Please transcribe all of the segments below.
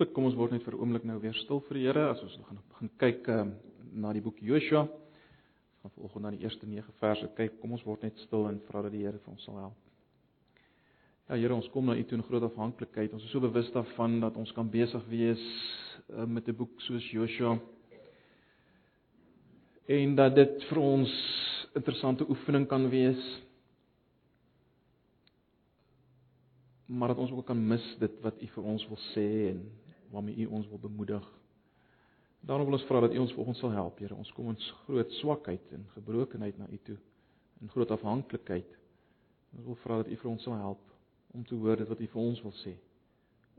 Goed, kom ons word net vir 'n oomblik nou weer stil vir die Here as ons gaan gaan kyk um, na die boek Joshua. Ons gaan vanoggend na die eerste 9 verse kyk. Kom ons word net stil en vra dat die Here vir ons sal help. Ja Here, ons kom na U toe in groot afhanklikheid. Ons is so bewus daarvan dat ons kan besig wees uh, met 'n boek soos Joshua en dat dit vir ons interessante oefening kan wees. maar dat ons ook kan mis dit wat U vir ons wil sê en waarmee U ons wil bemoedig. Daarom wil ons vra dat U ons volgens sal help, Here. Ons kom ons groot swakheid en gebrokenheid na U toe in groot afhanklikheid. Ons wil vra dat U vir ons sal help om te hoor dit wat U vir ons wil sê.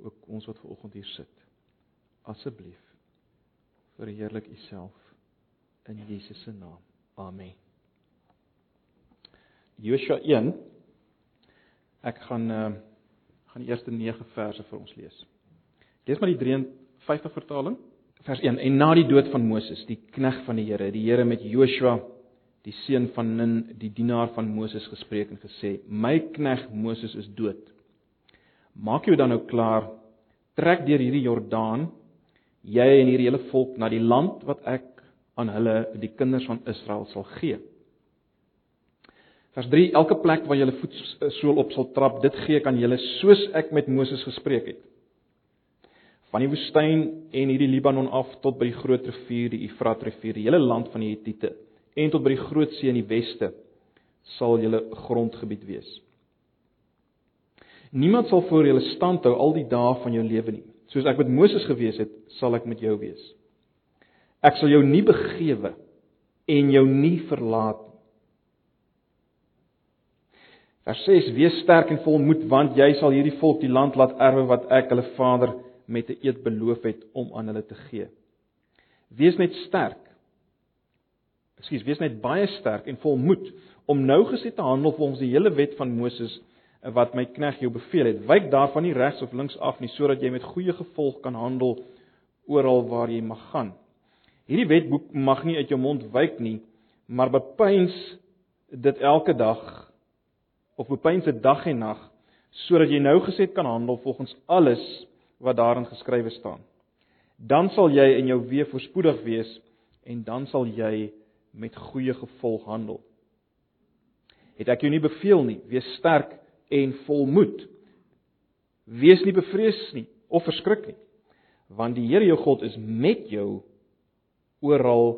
Ook ons wat ver oggend hier sit. Asseblief verheerlik U self in Jesus se naam. Amen. Joshua 1 Ek gaan uh, gaan die eerste 9 verse vir ons lees. Lees maar die 53 vertaling, vers 1. En na die dood van Moses, die knegg van die Here, die Here met Joshua, die seun van Nun, die dienaar van Moses gespreek en gesê: "My knegg Moses is dood. Maak jou dan nou klaar, trek deur hierdie Jordaan, jy en hierdie hele volk na die land wat ek aan hulle, die kinders van Israel sal gee." Vers 3: Elke plek waar julle voetsool op sal trap, dit gee ek aan julle soos ek met Moses gespreek het van die woestyn en hierdie Libanon af tot by die groot rivier, die Efrat rivier, die hele land van die Hittite en tot by die groot see in die weste sal julle grondgebied wees. Niemand sal voor julle stand hou al die dae van jou lewe nie. Soos ek met Moses gewees het, sal ek met jou wees. Ek sal jou nie begewe en jou nie verlaat nie. Vers 6: Wees sterk en volmoed want jy sal hierdie volk die land laat erwe wat ek hulle vader met 'n eed beloof het om aan hulle te gee. Wees net sterk. Ekskuus, wees net baie sterk en volmoed om nou gesê te handel volgens die hele wet van Moses wat my knegg jou beveel het. Wyk daarvan nie regs of links af nie sodat jy met goeie gevolg kan handel oral waar jy mag gaan. Hierdie wetboek mag nie uit jou mond wyk nie, maar bepeins dit elke dag of bepeins dit dag en nag sodat jy nou gesê kan handel volgens alles wat daarin geskrywe staan. Dan sal jy in jou weë voorspoedig wees en dan sal jy met goeie gevolg handel. Het ek jou nie beveel nie, wees sterk en volmoed. Wees nie bevrees nie of verskrik nie, want die Here jou God is met jou oral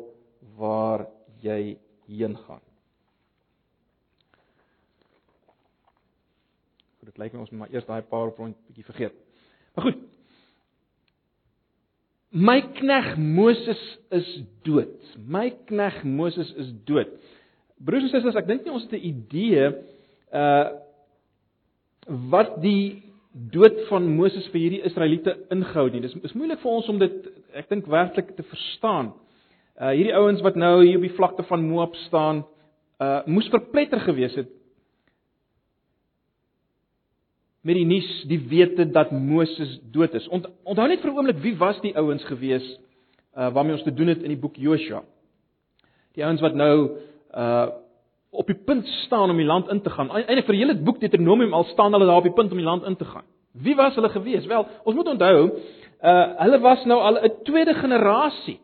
waar jy heen gaan. Dit lyk my ons moet maar eers daai PowerPoint bietjie vergeet. Maar goed, My knegg Moses is dood. My knegg Moses is dood. Broers en susters, ek dink nie ons het 'n idee uh wat die dood van Moses vir hierdie Israeliete inhou nie. Dis is moeilik vir ons om dit ek dink werklik te verstaan. Uh hierdie ouens wat nou hier op die vlakte van Moab staan, uh moes verpletter gewees het met die nuus, die wete dat Moses dood is. Ont, onthou net vir 'n oomblik wie was die ouens gewees uh waarmee ons te doen het in die boek Joshua. Die ouens wat nou uh op die punt staan om die land in te gaan. Eindelik vir hele boek Deuteronomium al staan hulle daar op die punt om die land in te gaan. Wie was hulle gewees? Wel, ons moet onthou, uh hulle was nou al 'n tweede generasie.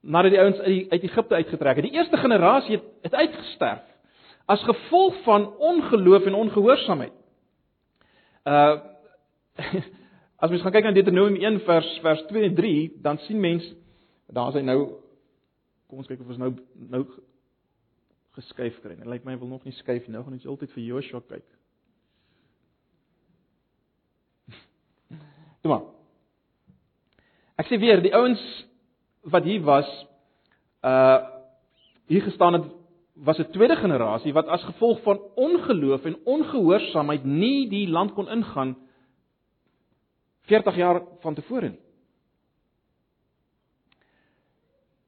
Nadat die ouens uit uit Egipte uitgetrek het. Die eerste generasie het, het uitgesterf as gevolg van ongeloof en ongehoorsaamheid. Uh as mens gaan kyk na Deuteronomium 1 vers vers 2 en 3, dan sien mens daar's hy nou kom ons kyk of ons nou nou geskuif kry. Dit lyk my wil nog nie skuif nie. Nou gaan ons altyd vir Joshua kyk. Toe maar. Ek sê weer, die ouens wat hier was, uh hier gestaan het was 'n tweede generasie wat as gevolg van ongeloof en ongehoorsaamheid nie die land kon ingaan 40 jaar van tevore nie.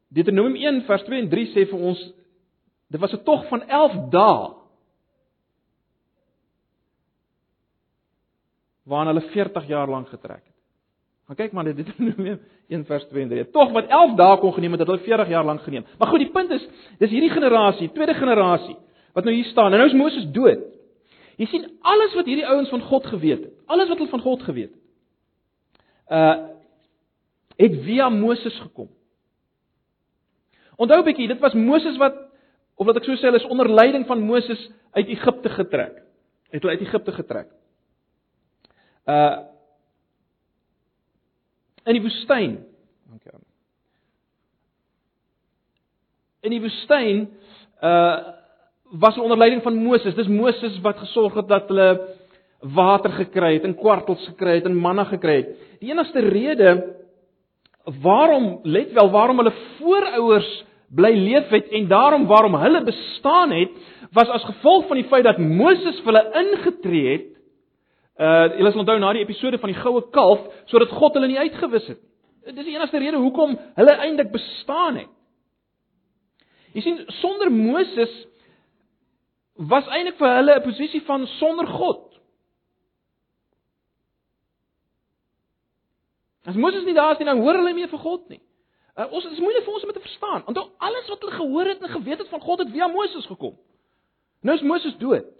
Deuteronomium 1 vers 2 en 3 sê vir ons dit was 'n tog van 11 dae waarna hulle 40 jaar lank getrek het. Gaan kyk maar dit Deuteronomium 1 vers 2 en 3. Tog wat 11 dae kon geneem het, het hulle 40 jaar lank geneem. Maar goed, die punt is, dis hierdie generasie, tweede generasie wat nou hier staan. En nou is Moses dood. Jy sien alles wat hierdie ouens van God geweet het, alles wat hulle van God geweet het. Uh het via Moses gekom. Onthou 'n bietjie, dit was Moses wat of wat ek so sê, hulle is onder leiding van Moses uit Egipte getrek. Het hulle uit Egipte getrek. Uh in die woestyn. Dankie aan. In die woestyn uh was hulle onder leiding van Moses. Dis Moses wat gesorg het dat hulle water gekry het en kwartels gekry het en manna gekry het. Die enigste rede waarom let wel waarom hulle voorouers bly leef het en daarom waarom hulle bestaan het was as gevolg van die feit dat Moses vir hulle ingetree het. Uh julle sal onthou na die episode van die goue kalf sodat God hulle nie uitgewis het. Dis die enigste rede hoekom hulle eintlik bestaan het. Jy sien sonder Moses was eintlik vir hulle 'n posisie van sonder God. As Moses nie daar is nie, dan hoor hulle nie meer van God nie. Uh, ons is moeilik vir ons om dit te verstaan. Want alles wat hulle gehoor het en geweet het van God het via Moses gekom. Nou is Moses dood.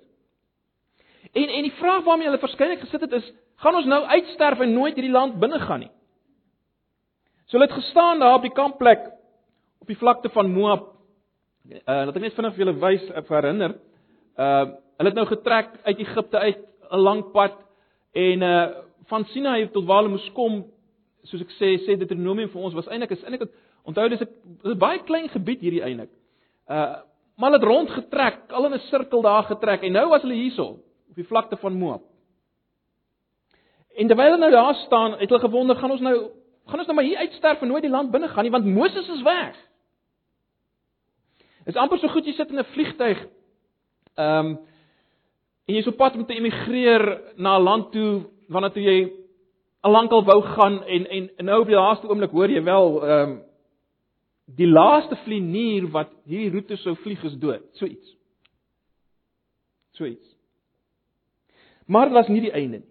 En en die vraag waarmee hulle verskeidelik gesit het is, gaan ons nou uitsterf en nooit hierdie land binne gaan nie? So hulle het gestaan daar op die kampplek op die vlakte van Moab. Uh laat ek net vinnig vir julle wys of herinner. Uh hulle het nou getrek uit Egipte uit 'n lang pad en uh van Sinai tot waar hulle moes kom, soos ek sê, sê Deuteronomium vir ons was eintlik is eintlik onthou dis 'n baie klein gebied hierdie eintlik. Uh maar hulle het rond getrek, al in 'n sirkel daar getrek en nou was hulle hierso op die vlakte van Moab. En terwyl hulle nou daar staan, het hulle gewonder, gaan ons nou gaan ons nou maar hier uitsterf en nooit die land binne gaan nie want Moses is weg. Dit is amper so goed jy sit in 'n vliegtyg Ehm um, en jy is op pad om te emigreer na 'n land toe waarna toe jy al lankal wou gaan en en, en nou op die laaste oomblik hoor jy wel ehm um, die laaste vlienier wat hierdie roete sou vlieg is dood, so iets. So iets. Maar dit was nie die einde nie.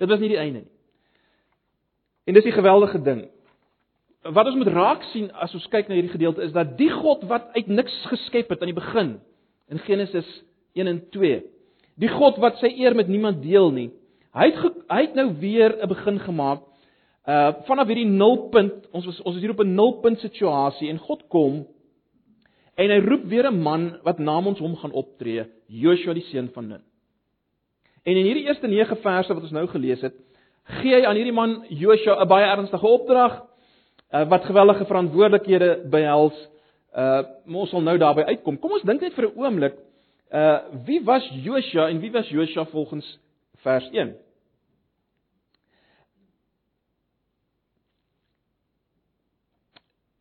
Dit was nie die einde nie. En dis die geweldige ding. Wat ons moet raak sien as ons kyk na hierdie gedeelte is dat die God wat uit niks geskep het aan die begin, in Genesis 1 en 2. Die God wat sy eer met niemand deel nie. Hy het hy het nou weer 'n begin gemaak uh vanaf hierdie nulpunt. Ons was ons is hier op 'n nulpunt situasie en God kom en hy roep weer 'n man wat namens hom gaan optree, Joshua die seun van Nun. En in hierdie eerste 9 verse wat ons nou gelees het, gee hy aan hierdie man Joshua 'n baie ernstige opdrag uh, wat geweldige verantwoordelikhede behels Uh ons sal nou daarby uitkom. Kom ons dink net vir 'n oomblik, uh wie was Josua en wie was Josua volgens vers 1?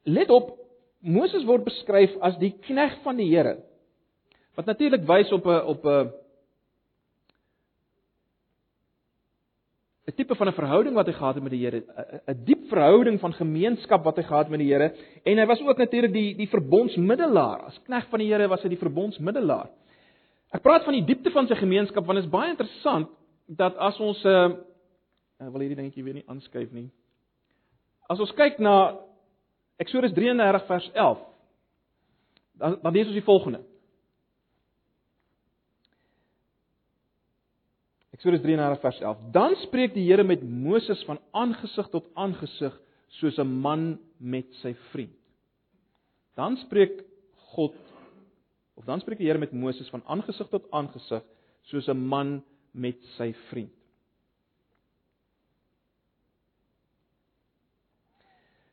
Let op, Moses word beskryf as die knegg van die Here. Wat natuurlik wys op 'n op 'n 'n tipe van 'n verhouding wat hy gehad het met die Here, 'n diep verhouding van gemeenskap wat hy gehad met die Here en hy was ook natuurlik die die verbondsmiddelaar. As knegg van die Here was hy die verbondsmiddelaar. Ek praat van die diepte van sy gemeenskap want dit is baie interessant dat as ons uh wil hierdie dingetjie weer nie aanskuif nie. As ons kyk na Eksodus 33 vers 11 dan dan lees ons die volgende. Eksodus 33 vers 11. Dan spreek die Here met Moses van aangesig tot aangesig soos 'n man met sy vriend. Dan spreek God of dan spreek die Here met Moses van aangesig tot aangesig soos 'n man met sy vriend.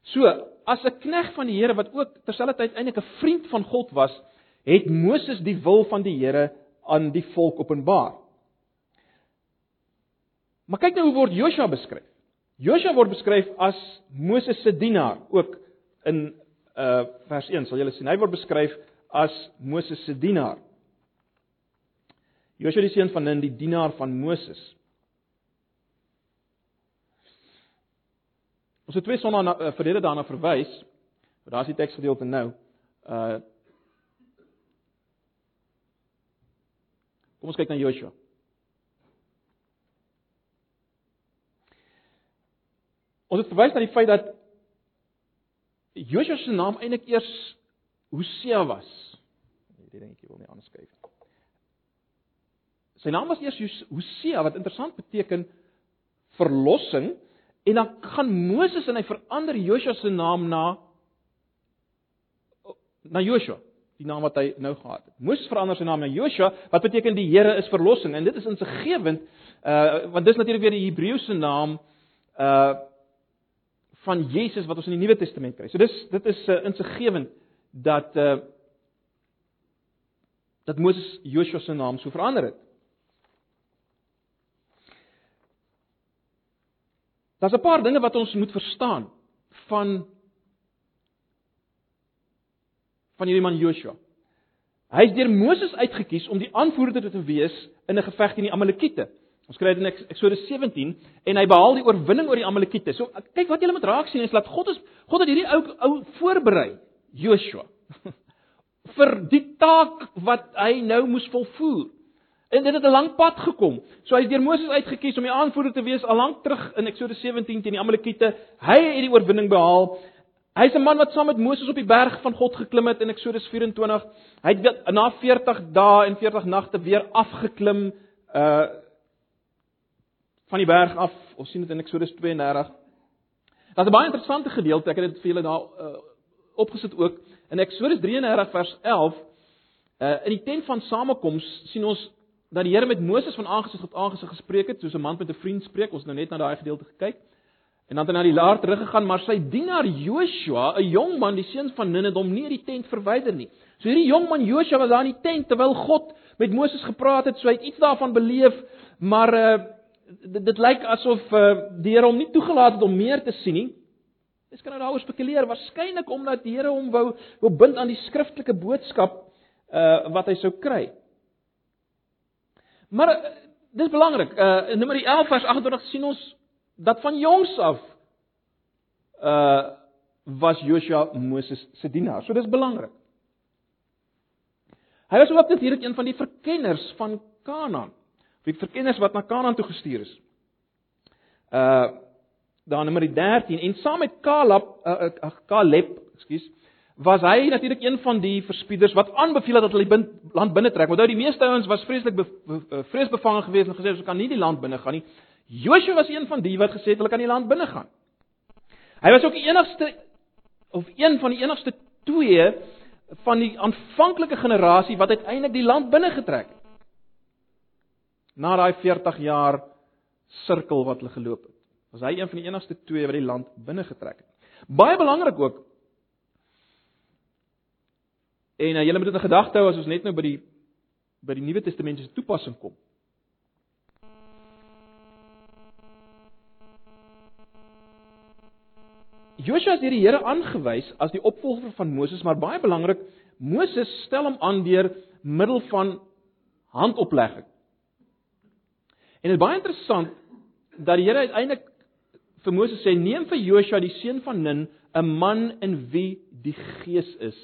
So, as 'n knegg van die Here wat ook terselfdertyd eintlik 'n vriend van God was, het Moses die wil van die Here aan die volk openbaar. Maar kyk nou hoe word Joshua beskryf. Joshua word beskryf as Moses se dienaar, ook in uh vers 1 sal julle sien. Hy word beskryf as Moses se dienaar. Joshua die seun van Nun, die dienaar van Moses. Ons het twee sonne na uh, verlede daarna verwys. Maar daar's die teksgedeelte nou. Uh Kom ons kyk na Joshua. Ons het verwys na die feit dat Joshua se naam eintlik eers Hosea was. Hierdie dingetjie wil nie aanskryf nie. Sy naam was eers Hosea wat interessant beteken verlossing en dan gaan Moses en hy verander Joshua se naam na na Joshua, die naam wat hy nou gehad het. Moses verander sy naam na Joshua wat beteken die Here is verlossing en dit is insiggewend uh want dis natuurlik weer die Hebreëse naam uh van Jesus wat ons in die Nuwe Testament kry. So dis dit is uh, insiggewend dat uh dat Moses Joshua se naam so verander het. Daar's 'n paar dinge wat ons moet verstaan van van hierdie man Joshua. Hy is deur Moses uitget kies om die aanvoerder te wees in 'n geveg teen die Amalekiete. Ons kry dit in Eksodus 17 en hy behaal die oorwinning oor die Amalekiete. So kyk wat julle moet raak sien is dat God is God het hierdie ou ou voorberei Joshua vir die taak wat hy nou moes volvoer. En dit het 'n lang pad gekom. So hy is deur Moses uitget kies om die aanvoerder te wees al lank terug in Eksodus 17 teen die Amalekiete. Hy het die oorwinning behaal. Hy's 'n man wat saam met Moses op die berg van God geklim het in Eksodus 24. Hy het na 40 dae en 40 nagte weer afgeklim uh van die berg af. Ons sien dit in Eksodus 32. Daar's 'n baie interessante gedeelte, ek het dit vir julle daar uh opgesit ook in Eksodus 33 vers 11. Uh in die tent van samekoms sien ons dat die Here met Moses van aangesig tot aangesig gespreek het, soos 'n man met 'n vriend spreek. Ons het nou net na daai gedeelte gekyk. En dan het hy na die laar teruggegaan, maar sy dienaar Joshua, 'n jong man, die seun van Nun het hom nie uit die tent verwyder nie. So hierdie jong man Joshua was daar in die tent terwyl God met Moses gepraat het, so hy het iets daarvan beleef, maar uh dit, dit lyk asof uh die Here hom nie toegelaat het om meer te sien nie. Dis kan nou daaroor spekuleer, waarskynlik omdat die Here hom wou wou bind aan die skriftelike boodskap uh wat hy sou kry. Maar uh, dis belangrik. Uh in Numeri 11 vers 28 sien ons dat van jongs af uh was Joshua Moses se dienaar. So dis belangrik. Hy was ook natuurlik een van die verkenners van Kanaan. Die verkenners wat na Kanaan toe gestuur is. Uh daar nommer 13 en saam met Caleb uh, uh Caleb, ekskuus, was hy natuurlik een van die verspieders wat aanbeveel het dat hulle die land binne trek. Onthou die meeste ouens was vreeslik be, be, vreesbevange geweest en gesê ons kan nie die land binne gaan nie. Joshua was een van die wat gesê het hulle kan die land binne gaan. Hy was ook die enigste of een van die enigste twee van die aanvanklike generasie wat uiteindelik die land binne getrek het. Na daai 40 jaar sirkel wat hulle geloop het, was hy een van die enigste twee wat die land binne getrek het. Baie belangrik ook. En uh, julle moet dit in gedagte hou as ons net nou by die by die Nuwe Testamentiese toepassing kom. Joshua is deur die Here aangewys as die opvolger van Moses, maar baie belangrik, Moses stel hom aan deur middel van handoplegging. En dit is baie interessant dat die Here uiteindelik vir Moses sê: "Neem vir Joshua die seun van Nun, 'n man in wie die Gees is,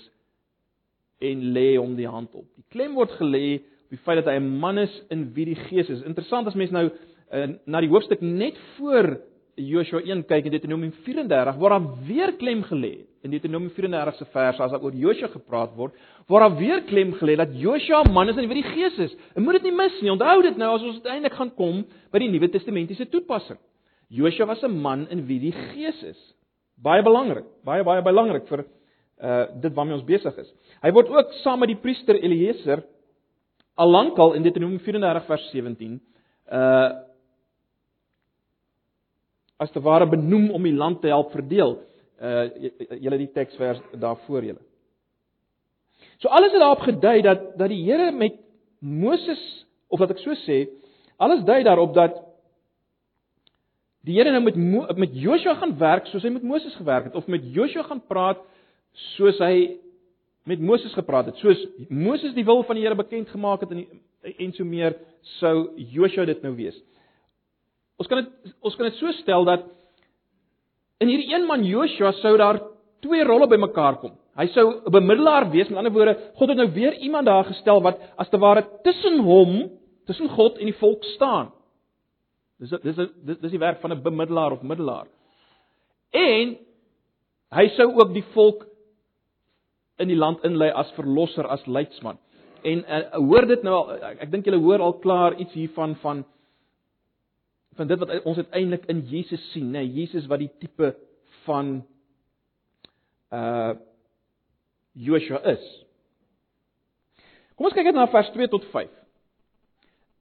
en lê hom die hand op." Die klem word gelê op die feit dat hy 'n man is in wie die Gees is. Interessant as mens nou uh, na die hoofstuk net voor Joshua 1 kyk in Deuteronomium 34 waar daar weer klem gelê in Deuteronomium 34 se vers as daar oor Joshua gepraat word, waar daar weer klem gelê dat Joshua man is in wie die Gees is. En moet dit nie mis nie. Onthou dit nou as ons uiteindelik gaan kom by die Nuwe Testamentiese toepassing. Joshua was 'n man in wie die Gees is. Baie belangrik, baie baie belangrik vir uh dit waarmee ons besig is. Hy word ook saam met die priester Eliezer al lankal in Deuteronomium 34 vers 17 uh as te ware benoem om die land te help verdeel. Uh julle die teksvers daarvoor julle. So alles het daarop gedui dat dat die Here met Moses of wat ek so sê, alles dui daarop dat die Here nou met Mo, met Joshua gaan werk soos hy met Moses gewerk het of met Joshua gaan praat soos hy met Moses gepraat het. Soos Moses die wil van die Here bekend gemaak het en en so meer sou Joshua dit nou wees. Ons kan dit ons kan dit so stel dat in hierdie een man Joshua sou daar twee rolle bymekaar kom. Hy sou 'n bemiddelaar wees, met ander woorde, God het nou weer iemand daar gestel wat as te ware tussen hom, tussen God en die volk staan. Dis dis dis dis die werk van 'n bemiddelaar of middelaar. En hy sou ook die volk in die land inlei as verlosser, as leidsman. en uh, hoor dit nou al ek, ek dink julle hoor al klaar iets hiervan van van dit wat ons uiteindelik in Jesus sien, nê, nee, Jesus wat die tipe van uh Joshua is. Kom ons kyk net na vers 2 tot 5.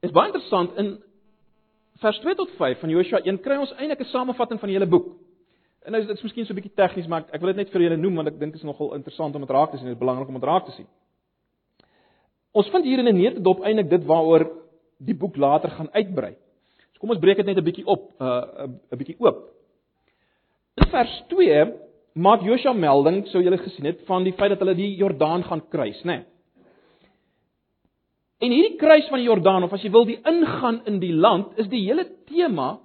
Is baie interessant in vers 2 tot 5 van Joshua 1 kry ons eintlik 'n samevatting van die hele boek. En nou is dit miskien so 'n bietjie tegnies, maar ek wil dit net vir julle noem want ek dink dit is nogal interessant om dit raak te sien, dit is belangrik om dit raak te sien. Ons vind hier in 'n neutedop eintlik dit waaroor die boek later gaan uitbrei. Kom ons breek dit net 'n bietjie op, 'n uh, 'n bietjie oop. In vers 2 maak Josua melding, sou julle gesien het, van die feit dat hulle die Jordaan gaan kruis, né? Nee. En hierdie kruis van die Jordaan of as jy wil die ingaan in die land is die hele tema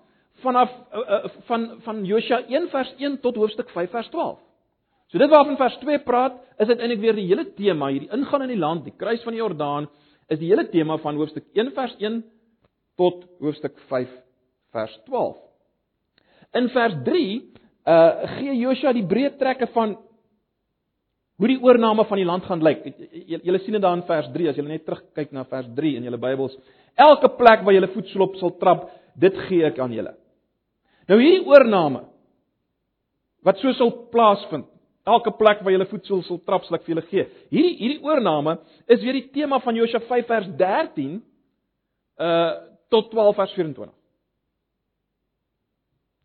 vanaf uh, uh, van van Josua 1 vers 1 tot hoofstuk 5 vers 12. So dit waarvan vers 2 praat, is uiteindelik weer die hele tema hierdie ingaan in die land, die kruis van die Jordaan is die hele tema van hoofstuk 1 vers 1 tot hoofstuk 5 vers 12. In vers 3 uh gee Josua die breë trekke van hoe die oorneem van die land gaan lyk. Julle sien dit daar in vers 3 as julle net terugkyk na vers 3 in julle Bybels. Elke plek waar julle voetsel op sal trap, dit gee ek aan julle. Nou hierdie oorneem wat so sal plaasvind. Elke plek waar julle voetsel sal trap, sal ek vir julle gee. Hierdie hierdie oorneem is weer die tema van Josua 5 vers 13 uh tot 12 vers 24.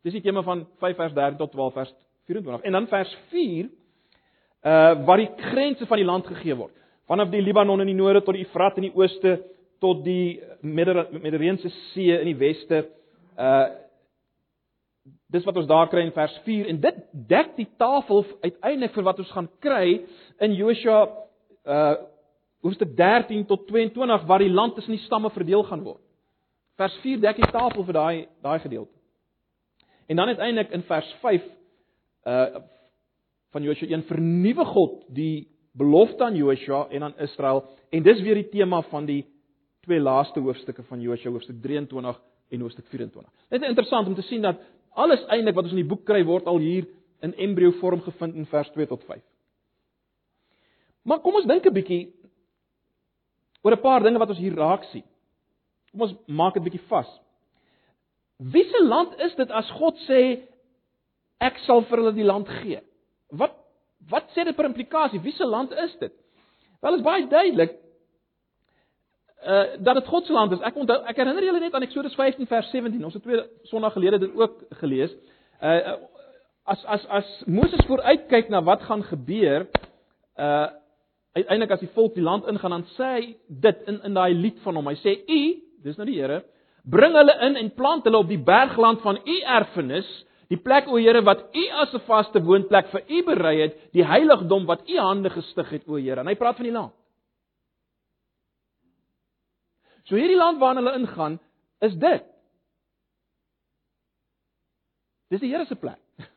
Dis die tema van 5 vers 13 tot 12 vers 24. En dan vers 4 uh waar die grense van die land gegee word. Vanaf die Libanon in die noorde tot die Efrat in die ooste tot die Middellandse See in die weste. Uh dis wat ons daar kry in vers 4 en dit dek die tafel uiteindelik vir wat ons gaan kry in Joshua uh hoofstuk 13 tot 22 waar die land tussen die stamme verdeel gaan word. Vers 4 dek die tafel vir daai daai gedeelte. En dan uiteindelik in vers 5 uh van Joshua 1 vernuwe God die belofte aan Joshua en aan Israel en dis weer die tema van die twee laaste hoofstukke van Joshua hoofstuk 23 en hoofstuk 24. Dit is interessant om te sien dat alles eintlik wat ons in die boek kry word al hier in embrio vorm gevind in vers 2 tot 5. Maar kom ons dink 'n bietjie oor 'n paar dinge wat ons hier raak sien. Kom ons maak dit bietjie vas. Wiese land is dit as God sê ek sal vir hulle die land gee? Wat wat sê dit per implikasie? Wiese land is dit? Wel is baie duidelik uh dat dit God se land is. Ek onthou ek herinner julle net aan Eksodus 15 vers 17. Ons het twee Sondae gelede dit ook gelees. Uh as as as Moses vooruitkyk na wat gaan gebeur, uh uiteindelik as die volk die land ingaan, dan sê hy dit in in daai lied van hom. Hy sê: "U, dis nou die Here, bring hulle in en plant hulle op die bergland van u erfenis." Die plek o Here wat U as 'n vaste woonplek vir U berei het, die heiligdom wat U hande gestig het o Here. En hy praat van die land. So hierdie land waarna hulle ingaan, is dit. Dis die Here se plek.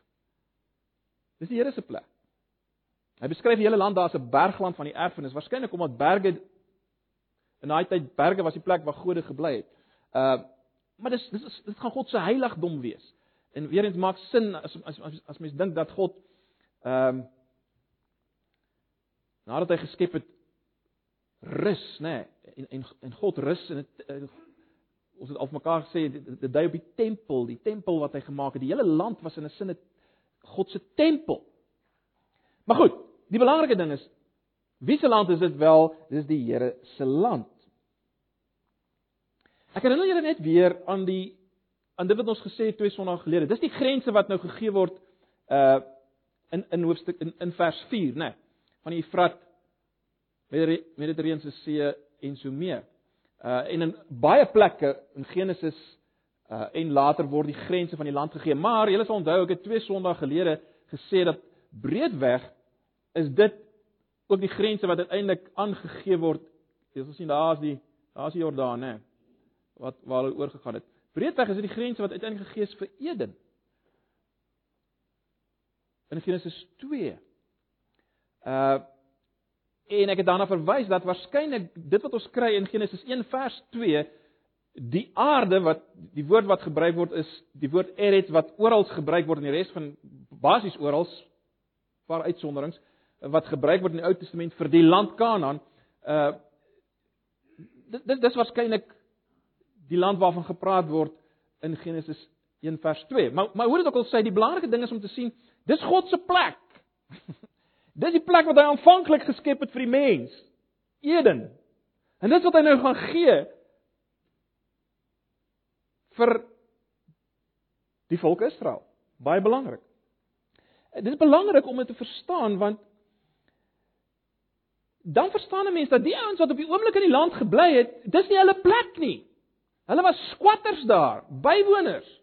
Dis die Here se plek. Hy beskryf die hele land daar as 'n bergland van die erfenis, waarskynlik omdat berge in daai tyd berge was die plek waar gode gebly het. Uh maar dis dis dit gaan God se heiligdom wees. En weer eens maak sin as as as, as mens dink dat God ehm um, nadat hy geskep het rus, nê, nee, en, en en God rus en dit ons het al mekaar gesê dit dui op die tempel, die tempel wat hy gemaak het. Die hele land was in 'n sin 'n God se tempel. Maar goed, die belangrike ding is wie se land is dit wel? Dis die Here se land. Ek herinner julle net weer aan die aan dit wat ons gesê het twee sonnige gelede. Dis die grense wat nou gegee word uh in in hoofstuk in in vers 4, né? Nee, van die Efrat Mediterrane See en so meer. Uh en in baie plekke in Genesis uh en later word die grense van die land gegee. Maar julle sal onthou ek het twee sonnige gelede gesê dat breedweg is dit ook die grense wat uiteindelik aangegee word. Jy sal sien daar is die daar is die Jordaan, né? Wat waar hulle oorgegaan het. Breedweg is dit die grense wat uiteindelik gegee is vir Eden. In Genesis 2. Uh en ek het daarna verwys dat waarskynlik dit wat ons kry in Genesis 1 vers 2 die aarde wat die woord wat gebruik word is die woord eret wat oral gebruik word in die res van basies oral paar uitsonderings wat gebruik word in die Ou Testament vir die land Kanaan uh dit dis waarskynlik die land waarvan gepraat word in Genesis 1 vers 2. Maar maar hoe dit ook al sê, die belangrike ding is om te sien, dis God se plek. dis die plek wat hy aanvanklik geskep het vir die mens. Eden. En dis wat hy nou gaan gee vir die volk Israel. Baie belangrik. Dit is belangrik om dit te verstaan want dan verstaan 'n mens dat die ouens wat op die oomblik in die land gebly het, dis nie hulle plek nie. Hulle was squatters daar, bywoners.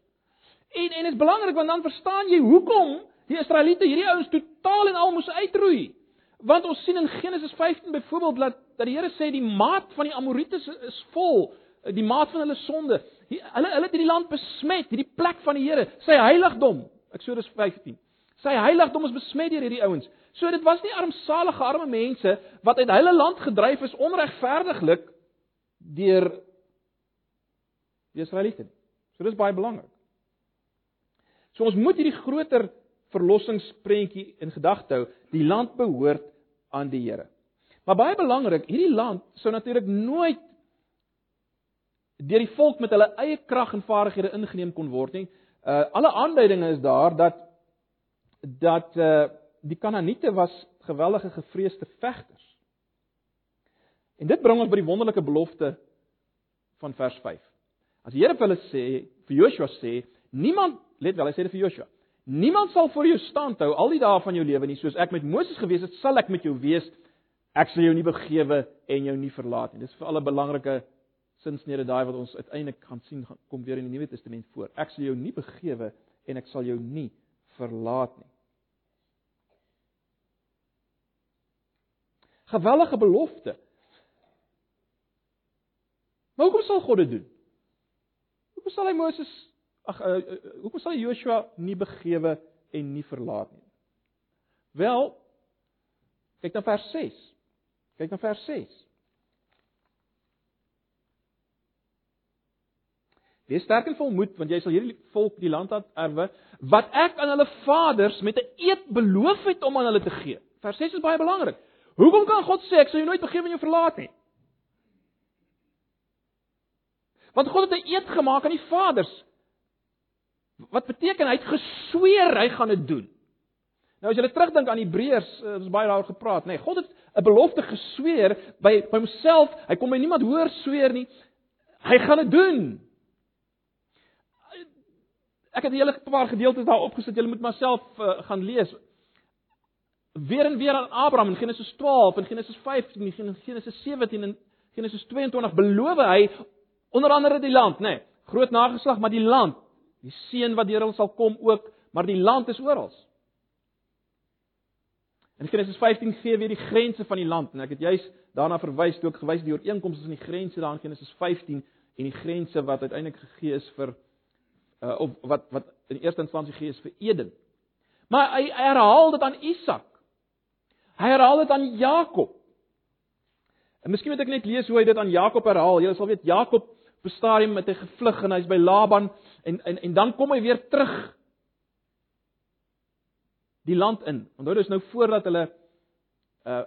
En en dit is belangrik want dan verstaan jy hoekom die Israeliete hierdie ouens totaal en al moes uitroei. Want ons sien in Genesis 15 byvoorbeeld dat dat die Here sê die maat van die Amoriete is, is vol, die maat van hulle sonde. Hulle hulle het hierdie land besmet, hierdie plek van die Here, sy heiligdom. Eksodus 15. Sy heiligdom is besmet deur hierdie ouens. So dit was nie armsalige arme mense wat uit hulle land gedryf is onregverdiglik deur die Israeliete. So dis baie belangrik. So ons moet hierdie groter verlossingsprentjie in gedagte hou. Die land behoort aan die Here. Maar baie belangrik, hierdie land sou natuurlik nooit deur die volk met hulle eie krag en vaardighede ingeneem kon word nie. Uh alle aanduidinge is daar dat dat uh die Kanaaniete was geweldige gevreesde vegters. En dit bring ons by die wonderlike belofte van vers 5. As die Here vir hulle sê, vir Joshua sê, niemand, let wel, hy sê dit vir Joshua. Niemand sal vir jou staan hou al die dae van jou lewe nie, soos ek met Moses gewees het, sal ek met jou wees. Ek sal jou nie begewe en jou nie verlaat nie. Dis vir alle belangrike sinsnede daai wat ons uiteindelik gaan sien kom weer in die Nuwe Testament voor. Ek sal jou nie begewe en ek sal jou nie verlaat nie. Gewellige belofte. Maar hoekom sal God dit doen? Hoekom sal hy Moses ag uh, uh, hoekom sal hy Joshua nie begewe en nie verlaat nie? Wel, kyk na vers 6. Kyk na vers 6. Wees sterk en volmoed want jy sal hierdie volk die land erwe wat ek aan hulle vaders met 'n eed beloof het om aan hulle te gee. Vers 6 is baie belangrik. Hoekom kan God sê ek sal jou nooit begewe en jou verlaat nie? Want God het 'n eed gemaak aan die vaders. Wat beteken hy het gesweer hy gaan dit doen? Nou as jy terugdink aan Hebreërs, eh, ons baie daaroor gepraat, nê. Nee, God het 'n belofte gesweer by by homself. Hy kom by niemand hoor sweer nie. Hy gaan dit doen. Ek het 'n hele paar gedeeltes daar opgesit. Julle moet maar self uh, gaan lees weer en weer aan Abraham in Genesis 12 en Genesis 15 en Genesis 17 en Genesis 22 beloof hy onder andere die land, nê, nee, groot nageslag, maar die land, die seun wat deur hom sal kom ook, maar die land is oral. In Genesis 15 gee weer die grense van die land en ek het juis daarna verwys toe ek gewys die ooreenkomste tussen die grense daar in Genesis 15 en die grense wat uiteindelik gegee is vir uh, of wat wat in eerste instansie gegee is vir Eden. Maar hy herhaal dit aan Isak. Hy herhaal dit aan Jakob. En miskien moet ek net lees hoe hy dit aan Jakob herhaal. Jy sal weet Jakob 'n stadium met hy gevlug en hy's by Laban en en en dan kom hy weer terug die land in. Onthou dis nou voordat hulle uh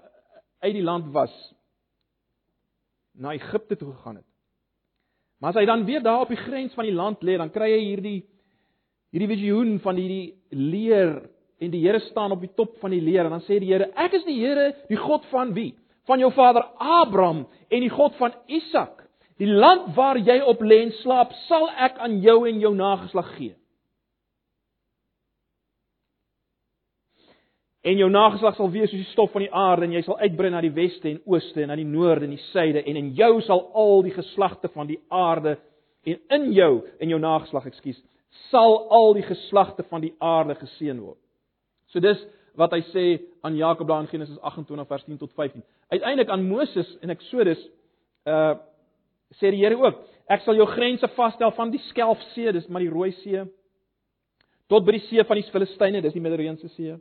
uit die land was na Egipte toe gegaan het. Maar as hy dan weer daar op die grens van die land lê, dan kry hy hierdie hierdie visioen van hierdie leer en die Here staan op die top van die leer en dan sê die Here ek is die Here die God van wie? Van jou vader Abraham en die God van Isak. Die land waar jy op lê en slaap sal ek aan jou en jou nageslag gee en jou nageslag sal wees soos die stof van die aarde en jy sal uitbrei na die weste en ooste en na die noorde en die suide en in jou sal al die geslagte van die aarde en in jou en jou nageslag ekskuus sal al die geslagte van die aarde geseën word So dis wat hy sê aan Jakob daar in Genesis 28 vers 10 tot 15. Uiteindelik aan Moses en Eksodus uh sê die Here ook, ek sal jou grense vasstel van die Skelfsee, dis maar die Rooi See, tot by die see van die Filistyne, dis die Middellandse See.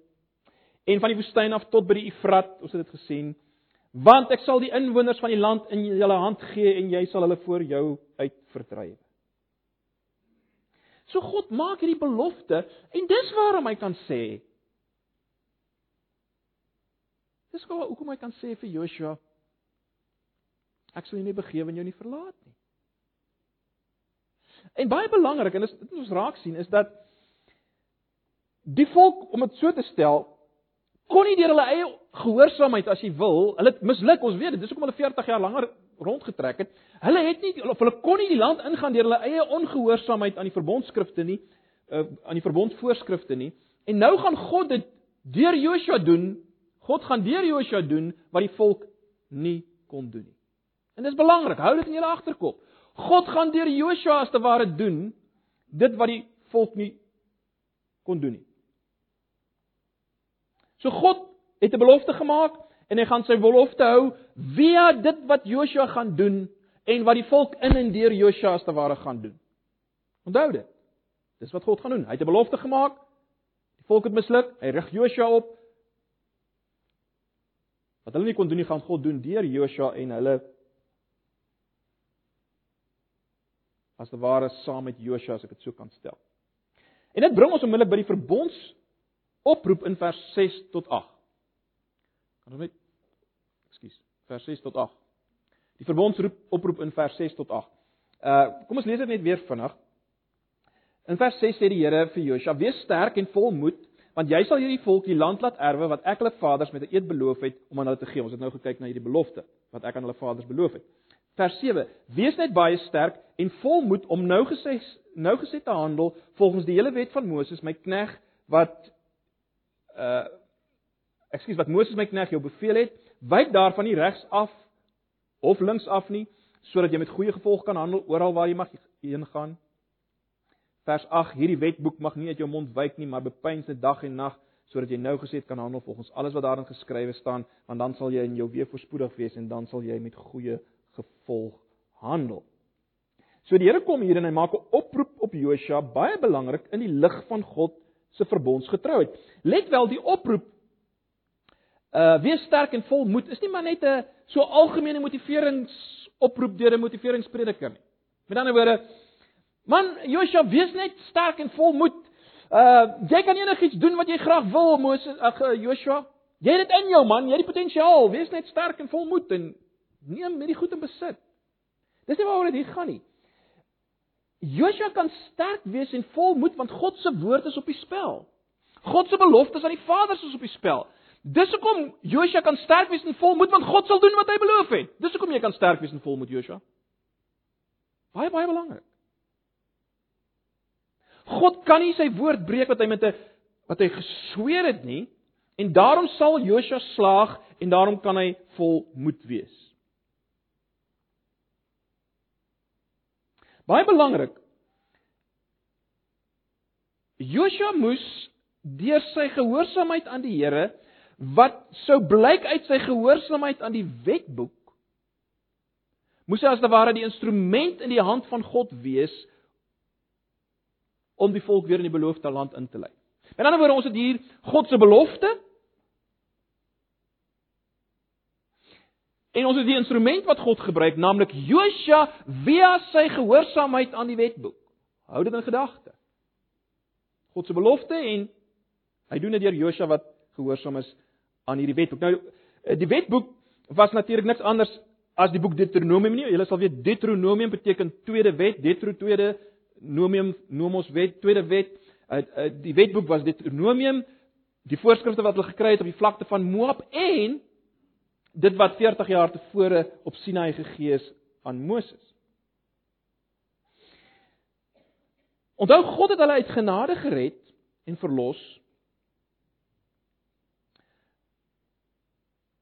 En van die woestyn af tot by die Efrat, ons het dit gesien, want ek sal die inwoners van die land in julle hand gee en jy sal hulle voor jou uit verdryf. So God maak hierdie belofte en dis waarom hy kan sê Dis hoekom hy kan sê vir Joshua Ek sal jou nie begewe en jou nie verlaat nie. En baie belangrik en dit ons raak sien is dat die volk om dit so te stel kon nie deur hulle eie gehoorsaamheid as jy wil, hulle misluk, ons weet dit, dis hoekom hulle 40 jaar langer rondgetrek het. Hulle het nie of hulle kon nie die land ingaan deur hulle eie ongehoorsaamheid aan die verbondskrifte nie, uh, aan die verbondsvoorskrifte nie. En nou gaan God dit deur Joshua doen. God gaan deur Joshua doen wat die volk nie kon doen nie. En dis belangrik, hou dit in jou agterkop. God gaan deur Joshua as te ware doen dit wat die volk nie kon doen nie. So God het 'n belofte gemaak en hy gaan sy belofte hou via dit wat Joshua gaan doen en wat die volk in en deur Joshua as te ware gaan doen. Onthou dit. Dis wat God gaan doen. Hy het 'n belofte gemaak. Die volk het misluk. Hy rig Joshua op. Wat hulle nie kon doen nie, gaan God doen deur Joshua en hulle as te ware saam met Joshua as ek dit so kan stel. En dit bring ons onmiddellik by die verbonds oproep in vers 6 tot 8. Kan ons net Ekskuus, vers 6 tot 8. Die verbondsroep oproep in vers 6 tot 8. Uh kom ons lees dit net weer vinnig. In vers 6 sê die Here vir Josua: "Wees sterk en vol moed, want jy sal hierdie volk die land laat erwe wat ek hulle vaders met 'n eed beloof het om aan hulle te gee." Ons het nou gekyk na hierdie belofte wat ek aan hulle vaders beloof het. Vers 7: Wees net baie sterk en vol moed om nou gesê nou gesê te handel volgens die hele wet van Moses, my knegg wat uh ekskuus wat Moses my knegg jou beveel het, wyk daarvan nie regs af of links af nie, sodat jy met goeie gevolg kan handel oral waar jy mag heen gaan. Vers 8: Hierdie wetboek mag nie uit jou mond wyk nie, maar bepeins dit dag en nag sodat jy nou gesê kan handel volgens alles wat daarin geskrywe staan, want dan sal jy in jou weë voorspoedig wees en dan sal jy met goeie gevolg handel. So die Here kom hier en hy maak 'n oproep op Josua, baie belangrik in die lig van God se verbondsgetrouheid. Let wel, die oproep uh wees sterk en vol moed is nie maar net 'n so algemene motiveringsoproep deur 'n motiveringsprediker nie. Met ander woorde, man, Josua, wees net sterk en vol moed. Uh jy kan enigiets doen wat jy graag wil, Moses, ag uh, Joshua. Jy het dit in jou man, jy het die potensiaal. Wees net sterk en vol moed en neem hierdie goed in besit. Dis nie waaroor dit hier gaan nie. Joshua kan sterk wees en vol moed want God se woord is op die spel. God se beloftes aan die vaders is op die spel. Dis hoekom Joshua kan sterk wees en vol moed want God sal doen wat hy beloof het. Dis hoekom jy kan sterk wees en vol moed Joshua. Baie baie belangrik. God kan nie sy woord breek wat hy met 'n wat hy gesweer het nie en daarom sal Joshua slaag en daarom kan hy vol moed wees. Baie belangrik. Joshua moes deur sy gehoorsaamheid aan die Here wat sou blyk uit sy gehoorsaamheid aan die wetboek moes hy as te ware die instrument in die hand van God wees om die volk weer in die beloofde land in te lei. Met ander woorde, ons het hier God se belofte En ons het die instrument wat God gebruik, naamlik Josua via sy gehoorsaamheid aan die wetboek. Hou dit in gedagte. God se belofte en hy doen dit deur Josua wat gehoorsaam is aan hierdie wetboek. Nou eh, die wetboek was natuurlik niks anders as die boek Deuteronomium nie. Julle sal weet Deuteronomium beteken tweede wet, Deutero tweede Nomium Nomos wet, tweede wet. Uh, uh, die wetboek was Deuteronomium, die voorskrifte wat hulle gekry het op die vlakte van Moab en dit wat 40 jaar tevore op Sinai gegee is aan Moses. Onthou God het hulle uit genade gered en verlos.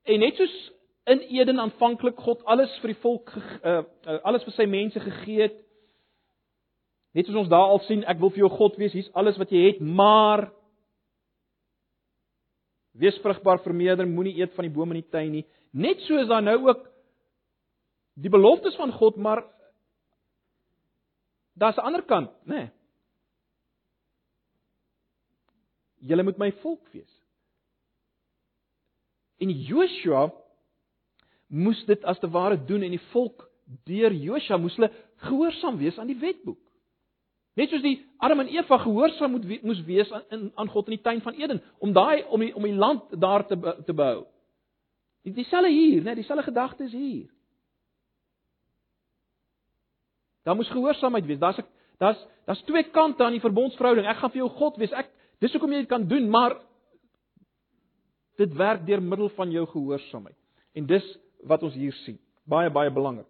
En net soos in Eden aanvanklik God alles vir die volk uh, alles vir sy mense gegee het. Net soos ons daar al sien, ek wil vir jou God wees, hier's alles wat jy het, maar wees vrugbaar, vermeerder, moenie eet van die bome in die tuin nie. Net so is daar nou ook die beloftes van God, maar daar's 'n ander kant, nê? Nee. Julle moet my volk wees. En Joshua moes dit as te ware doen en die volk deur Joshua moes hulle gehoorsaam wees aan die wetboek. Net soos die Adam en Eva gehoorsaam moet moes wees aan aan God in die tuin van Eden om daai om die om die land daar te te behou. Dieselfde hier, né? Dieselfde gedagte is hier. Daar moes gehoorsaamheid wees. Daar's 'n daar's daar's twee kante aan die verbondsverhouding. Ek gaan vir jou God wees. Ek dis hoekom jy dit kan doen, maar dit werk deur middel van jou gehoorsaamheid. En dis wat ons hier sien. Baie baie belangrik.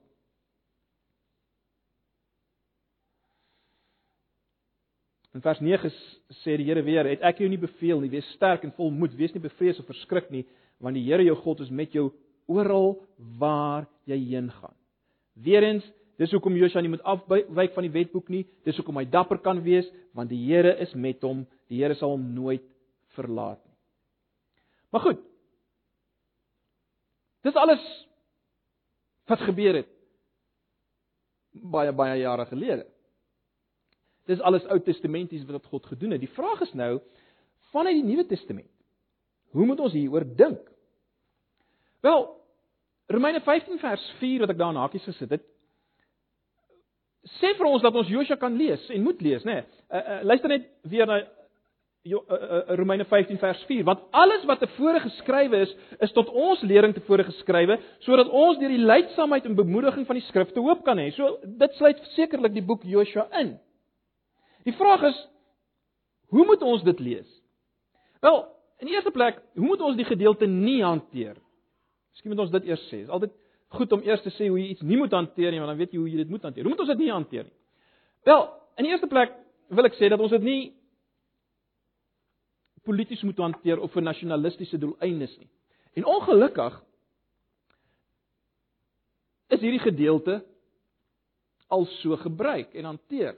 In vers 9 sê die Here weer: "Het ek jou nie beveel nie, wees sterk en vol moed, wees nie bevrees of verskrik nie, want die Here jou God is met jou oral waar jy heen gaan." Weerens, dis hoekom Josua nie moet afwyk van die wetboek nie, dis hoekom hy dapper kan wees, want die Here is met hom, die Here sal hom nooit verlaat nie. Maar goed. Dis alles wat gebeur het baie baie jare gelede. Dis alles Ou Testamentes wat God gedoen het. Die vraag is nou vanuit die Nuwe Testament. Hoe moet ons hieroor dink? Wel, Romeine 15 vers 4 wat ek daar in hakies gesit het, sê vir ons dat ons Josua kan lees en moet lees, né? Nee. Uh, uh, luister net weer na Jo, uh, uh, Romeine 15 vers 4 want alles wat tevore geskrywe is is tot ons lering tevore geskrywe sodat ons deur die leidsaamheid en bemoediging van die skrifte hoop kan hê. So dit sluit sekerlik die boek Joshua in. Die vraag is hoe moet ons dit lees? Wel, in die eerste plek, hoe moet ons die gedeelte nie hanteer? Miskien moet ons dit eers sê. Dit is altyd goed om eers te sê hoe jy iets nie moet hanteer nie, want dan weet jy hoe jy dit moet hanteer. Hoe moet ons dit nie hanteer nie? Wel, in die eerste plek wil ek sê dat ons dit nie polities moet hanteer of vir nasionalistiese doeleindes nie. En ongelukkig is hierdie gedeelte al so gebruik en hanteer.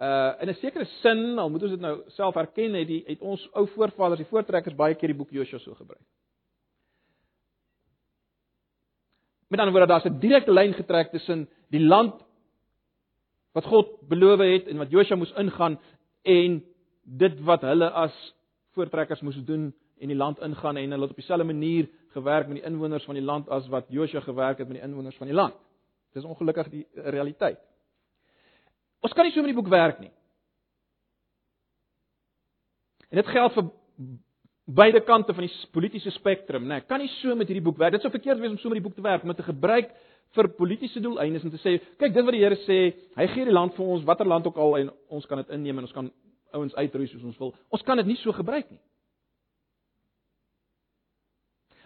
Uh in 'n sekere sin, al moet ons dit nou self erken, het die het ons ou voorvaders, die voortrekkers baie keer die boek Josua so gebruik. Met ander woorde, daar's 'n direkte lyn getrek tussen die land wat God beloof het en wat Josua moes ingaan en dit wat hulle as voortrekkers moes doen en die land ingaan en hulle het op dieselfde manier gewerk met die inwoners van die land as wat Josua gewerk het met die inwoners van die land. Dis ongelukkig die realiteit. Ons kan nie so met die boek werk nie. En dit geld vir beide kante van die politieke spektrum, né? Nee, kan nie so met hierdie boek werk. Dit sou verkeerd wees om so met die boek te werk, om dit te gebruik vir politieke doeleindes en te sê, kyk, dit wat die Here sê, hy gee die land vir ons, watter land ook al en ons kan dit inneem en ons kan ouens uitroei soos ons wil. Ons kan dit nie so gebruik nie.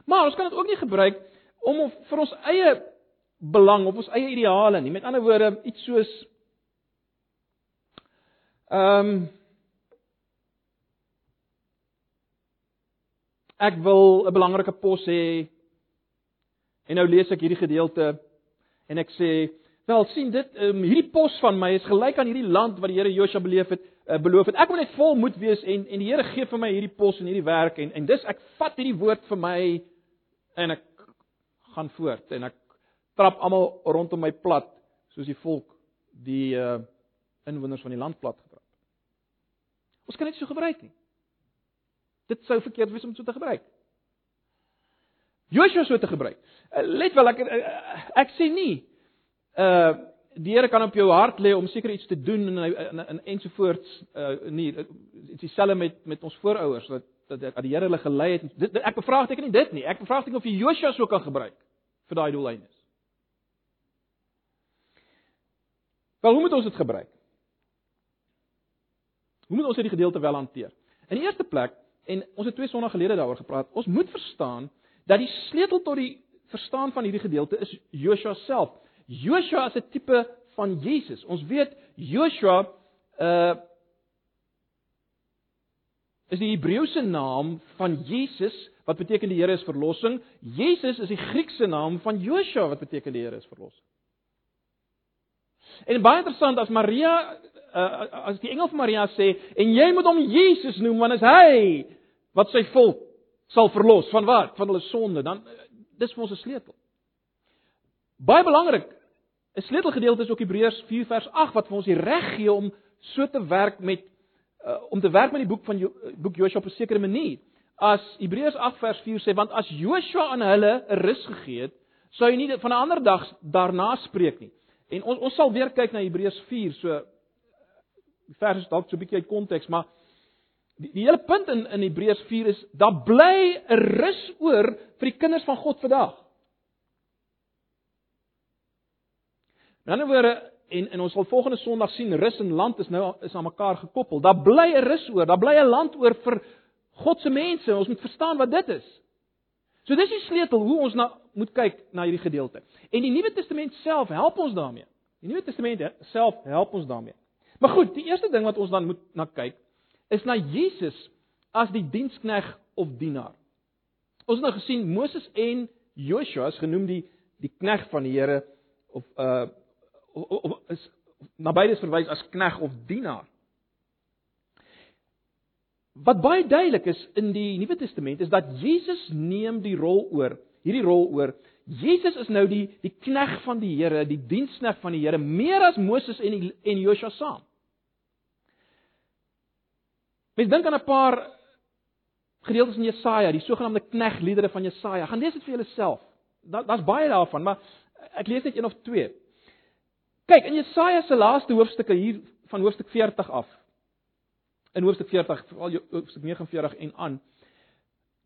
Maar ons kan dit ook nie gebruik om vir ons eie belang of ons eie ideale nie. Met ander woorde, iets soos Ehm um, Ek wil 'n belangrike pos hê. En nou lees ek hierdie gedeelte en ek sê, "Wel, sien dit, um, hierdie pos van my is gelyk aan hierdie land wat die Here Josua beleef het, uh, beloof het. Ek moet net vol moed wees en en die Here gee vir my hierdie pos en hierdie werk en en dis ek vat hierdie woord vir my en ek gaan voort en ek trap almal rondom my plat soos die volk die uh, inwoners van die land plat getrap. Ons kan dit so gebruik nie. Dit sou verkeerd wees om dit so te gebruik. Joshua so te gebruik. Uh, let wel ek uh, ek sê nie uh die Here kan op jou hart lê om seker iets te doen en en, en ensovoorts uh nie dit is dieselfde met met ons voorouers wat dat die Here hulle gelei het. Dit, ek bevraagteken nie dit nie. Ek bevraagteken of jy Joshua so kan gebruik vir daai doeleindes. Wel, hoe moet ons dit gebruik? Hoe moet ons hierdie gedeelte wel hanteer? In die eerste plek, en ons het twee sonder gelede daaroor gepraat, ons moet verstaan dat die sleutel tot die verstaan van hierdie gedeelte is Joshua self. Joshua is 'n tipe van Jesus. Ons weet Joshua uh is die Hebreëse naam van Jesus wat beteken die Here is verlossing. Jesus is die Griekse naam van Joshua wat beteken die Here is verlossing. En baie interessant as Maria uh, as die engel van Maria sê en jy moet hom Jesus noem want is hy wat sy volk sal verlos van wat? Van hulle sonde. Dan uh, dis vir ons 'n sleutel. Baie belangrik. 'n Sleutelgedeelte is ook Hebreërs 4 vers 8 wat vir ons die reg gee om so te werk met uh, om te werk met die boek van jo boek Joshua op 'n sekere manier. As Hebreërs 8 vers 4 sê want as Joshua aan hulle 'n rus gegee het, sou hy nie van 'n ander dag daarna spreek nie. En ons ons sal weer kyk na Hebreërs 4 so vers is dalk so 'n bietjie uit konteks, maar die, die hele punt in in Hebreërs 4 is daar bly 'n rus oor vir die kinders van God vandag. In ander woorde, en en ons sal volgende Sondag sien rus en land is nou is aan mekaar gekoppel. Daar bly 'n rus oor, daar bly 'n land oor vir God se mense. Ons moet verstaan wat dit is. So dis die sleutel hoe ons na moet kyk na hierdie gedeelte. En die Nuwe Testament self help ons daarmee. Die Nuwe Testament self help ons daarmee. Maar goed, die eerste ding wat ons dan moet na kyk is na Jesus as die dienskneg of dienaar. Ons het nou gesien Moses en Joshua is genoem die die kneg van die Here of uh of, of is na beide verwys as kneg of dienaar. Wat baie duidelik is in die Nuwe Testament is dat Jesus neem die rol oor, hierdie rol oor. Jesus is nou die die kneg van die Here, die dienskneg van die Here meer as Moses en die, en Joshua saam. Mens dink aan 'n paar gedeeltes in Jesaja, die sogenaamde knegliedere van Jesaja. Gaan lees dit vir julleself. Daar daar's baie daarvan, maar ek lees net een of twee. Kyk, in Jesaja se laaste hoofstukke hier van hoofstuk 40 af. In hoofstuk 40, veral hoofstuk 49 en aan,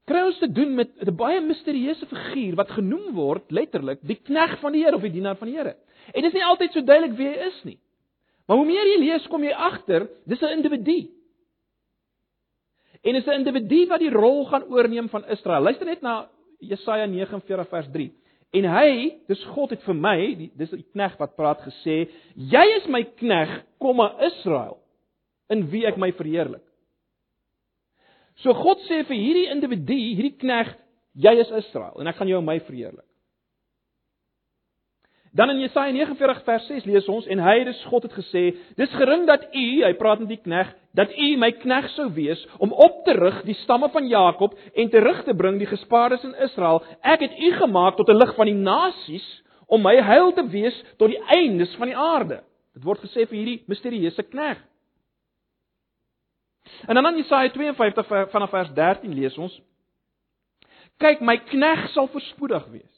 kry ons te doen met 'n baie misterieuse figuur wat genoem word letterlik die knegg van die Here of die dienaar van die Here. En dit is nie altyd so duidelik wie hy is nie. Maar hoe meer jy lees, kom jy agter, dis 'n individu. En is 'n individu wat die rol gaan oorneem van Israel. Luister net na Jesaja 49 vers 3. En hy, dis God het vir my, die, dis die knegg wat praat gesê, jy is my knegg, komma Israel, in wie ek my verheerlik. So God sê vir hierdie individu, hierdie knegg, jy is Israel en ek gaan jou in my verheerlik. Dan in Jesaja 49 vers 6 lees ons en hy, dis God het gesê, dis gering dat u, hy praat met die knegg, dat u my knegg sou wees om op te rig die stamme van Jakob en terug te bring die gespaardes in Israel. Ek het u gemaak tot 'n lig van die nasies om my heil te wees tot die eindes van die aarde. Dit word gesê vir hierdie misterieuse knegg. En dan in Jesaja 52 vanaf vers 13 lees ons: Kyk, my knegg sal voorspoedig wees.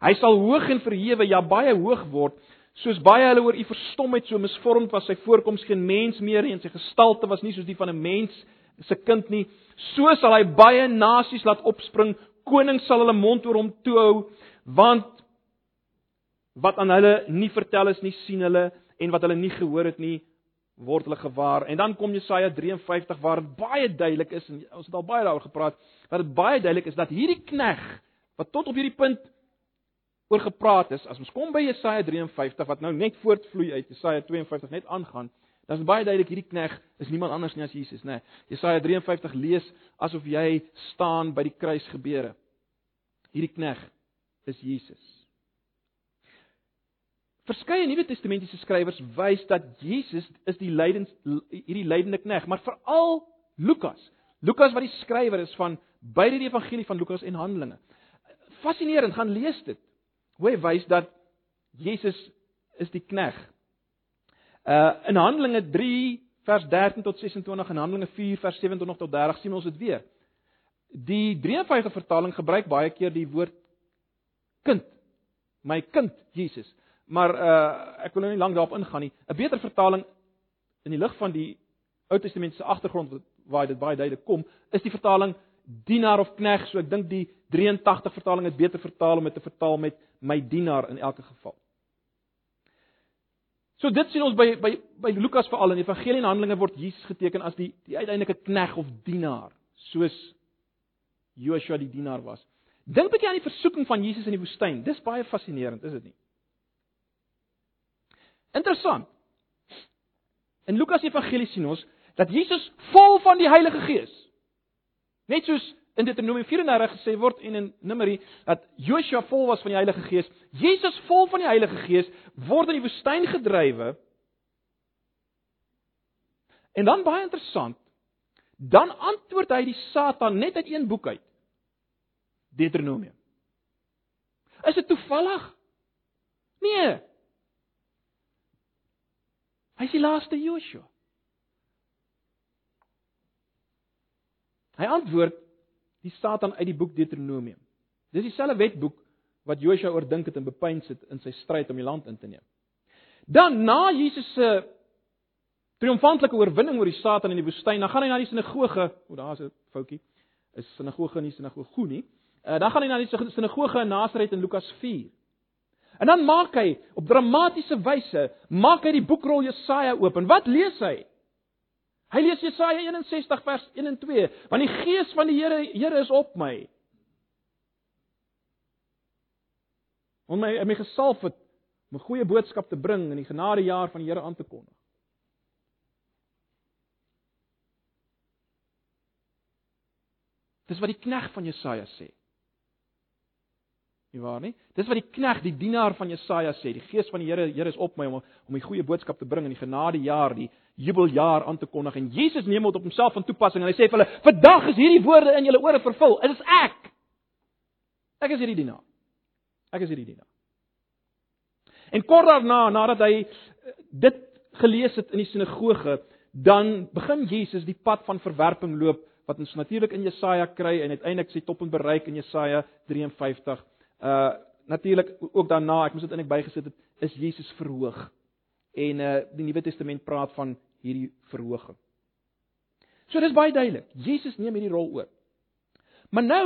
Hy sal hoog en verhewe, ja baie hoog word, soos baie hulle oor u verstomheid so misvormd was sy voorkoms geen mens meer en sy gestalte was nie soos die van 'n mens se kind nie. So sal hy baie nasies laat opspring, konings sal hulle mond oor hom toe hou, want wat aan hulle nie vertel is nie, sien hulle en wat hulle nie gehoor het nie, word hulle gewaar. En dan kom Jesaja 53 waar dit baie duidelik is en ons het al baie daaroor gepraat, dat dit baie duidelik is dat hierdie knegg wat tot op hierdie punt oor gepraat is, as ons kom by Jesaja 53 wat nou net voortvloei uit Jesaja 52 net aangaan, dan is baie duidelik hierdie knegg is niemand anders nie as Jesus, né? Nee, Jesaja 53 lees asof jy staan by die kruis gebeure. Hierdie knegg is Jesus. Verskeie Nuwe Testamentiese skrywers wys dat Jesus is die lydens hierdie lydende knegg, maar veral Lukas. Lukas wat die skrywer is van beide die evangelie van Lukas en Handelinge. Fascinerend, gaan lees dit hoe hy wys dat Jesus is die knegg. Uh in Handelinge 3 vers 13 tot 26 en Handelinge 4 vers 27 tot 30 sien ons dit weer. Die 53 vertaling gebruik baie keer die woord kind. My kind Jesus. Maar uh ek wil nou nie lank daarop ingaan nie. 'n Beter vertaling in die lig van die Ou Testamentiese agtergrond waar dit baie duidelik kom, is die vertaling dienaar of knegg. So ek dink die 83 vertaling het beter vertaal om dit te vertaal met my dienaar in elke geval. So dit sien ons by by by Lukas veral in Evangelie en Handelinge word Jesus geteken as die die uiteindelike knegg of dienaar, soos Joshua die dienaar was. Dink bietjie aan die versoeking van Jesus in die woestyn. Dis baie fascinerend, is dit nie? Interessant. In Lukas Evangelie sien ons dat Jesus vol van die Heilige Gees. Net soos in Deuteronomium 34 gesê word en in Numeri dat Joshua vol was van die Heilige Gees, Jesus vol van die Heilige Gees word in die woestyn gedrywe. En dan baie interessant, dan antwoord hy die Satan net uit een boek uit. Deuteronomium. Is dit toevallig? Nee. Hy is die laaste Joshua. Hy antwoord die Satan uit die boek Deuteronomium. Dis dieselfde wetboek wat Josua oordink het en bepeins het in sy stryd om die land in te neem. Dan na Jesus se triomfantelike oorwinning oor die Satan in die woestyn, dan gaan hy na die sinagoge, o daar's 'n foutjie. Is sinagoge nie sinagoge nie. Uh, dan gaan hy na die sinagoge in Nasaret in Lukas 4. En dan maak hy op dramatiese wyse, maak hy die boekrol Jesaja oop en wat lees hy? Hy lees Jesaja 61 vers 1 en 2, want die gees van die Here Here is op my. Om my my gesalf het om 'n goeie boodskap te bring en die genadejaar van die Here aan te kondig. Dis wat die knegg van Jesaja sê. Nie waar nie? Dis wat die knegg, die dienaar van Jesaja sê, die gees van die Here, Here is op my om om die goeie boodskap te bring in die genadejaar, die jubeljaar aan te kondig. En Jesus neem dit op homself van toepassing en hy sê vir hulle: "Vandag is hierdie woorde in julle ore vervul. Dit is ek. Ek is hierdie dienaar. Ek is hierdie dienaar." En kort daarna, nadat hy eh, dit gelees het in die sinagoge, dan begin Jesus die pad van verwerping loop wat ons natuurlik in Jesaja kry en uiteindelik sy toppunt bereik in Jesaja 53 Uh natuurlik ook daarna, ek moes dit eintlik bygesit het, is Jesus verhoog. En uh die Nuwe Testament praat van hierdie verhoging. So dis baie duidelik. Jesus neem hierdie rol oor. Maar nou